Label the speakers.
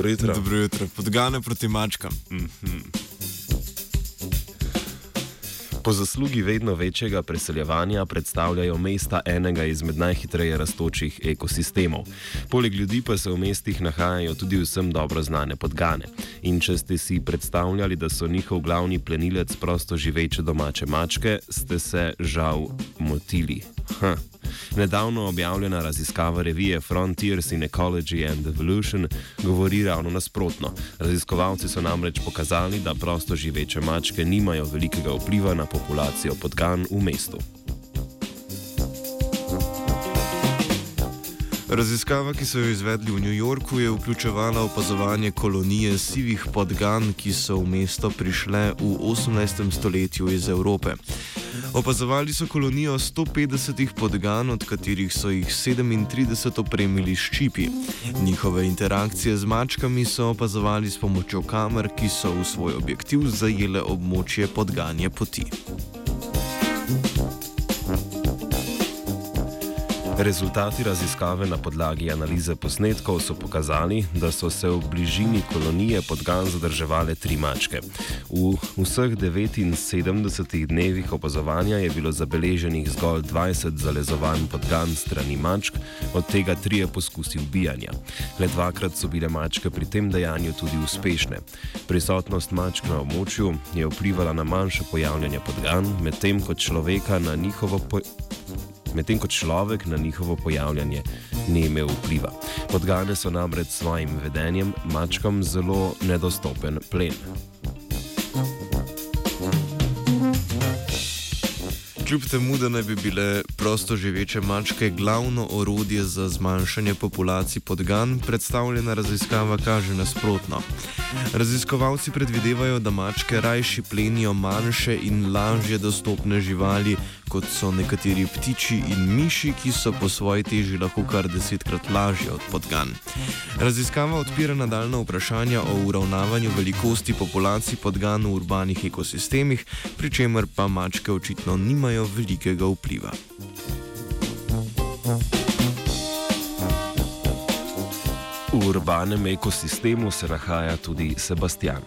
Speaker 1: Dobro jutro.
Speaker 2: Dobro jutro. Podgane proti mačkam. Mm -hmm.
Speaker 1: Po zaslugi vedno večjega preseljevanja predstavljajo mesta enega izmed najhitreje rastočih ekosistemov. Poleg ljudi pa se v mestih nahajajo tudi vsem dobro znane podgane. In če ste si predstavljali, da so njihov glavni plenilec prosto živeče domače mačke, ste se žal motili. Huh. Nedavno objavljena raziskava revije Frontiers in Ecology and Evolution govori ravno nasprotno. Raziskovalci so namreč pokazali, da prosto živeče mačke nimajo velikega vpliva na populacijo podgan v mestu.
Speaker 2: Raziskava, ki so jo izvedli v New Yorku, je vključevala opazovanje kolonije sivih podgan, ki so v mesto prišle v 18. stoletju iz Evrope. Opazovali so kolonijo 150 podgan, od katerih so jih 37 opremili s čipi. Njihove interakcije z mačkami so opazovali s pomočjo kamer, ki so v svoj objektiv zajele območje podganje poti.
Speaker 1: Rezultati raziskave na podlagi analize posnetkov so pokazali, da so se v bližini kolonije podgan zadrževale tri mačke. V vseh 79 dnevih opazovanja je bilo zabeleženih zgolj 20 zalezovanj podgan strani mačk, od tega trije poskusi ubijanja. Le dvakrat so bile mačke pri tem dejanju tudi uspešne. Prisotnost mačk na območju je vplivala na manjše pojavljanje podgan, medtem ko človeka na njihovo pojavljanje medtem ko človek na njihovo pojavljanje ni imel vpliva. Podgane so namreč s svojim vedenjem mačkam zelo nedostopen plen.
Speaker 2: Kljub temu, da naj bi bile prosto živeče mačke glavno orodje za zmanjšanje populacij podgan, predstavljena raziskava kaže nasprotno. Raziskovalci predvidevajo, da mačke rajši plenijo manjše in lažje dostopne živali, kot so nekateri ptiči in miši, ki so po svoji teži lahko kar desetkrat lažje od podgan. Raziskava odpira nadaljna vprašanja o uravnavanju velikosti populacij podgan v urbanih ekosistemih, pri čemer pa mačke očitno nimajo velikega vpliva.
Speaker 1: V urbanem ekosistemu se nahaja tudi Sebastian.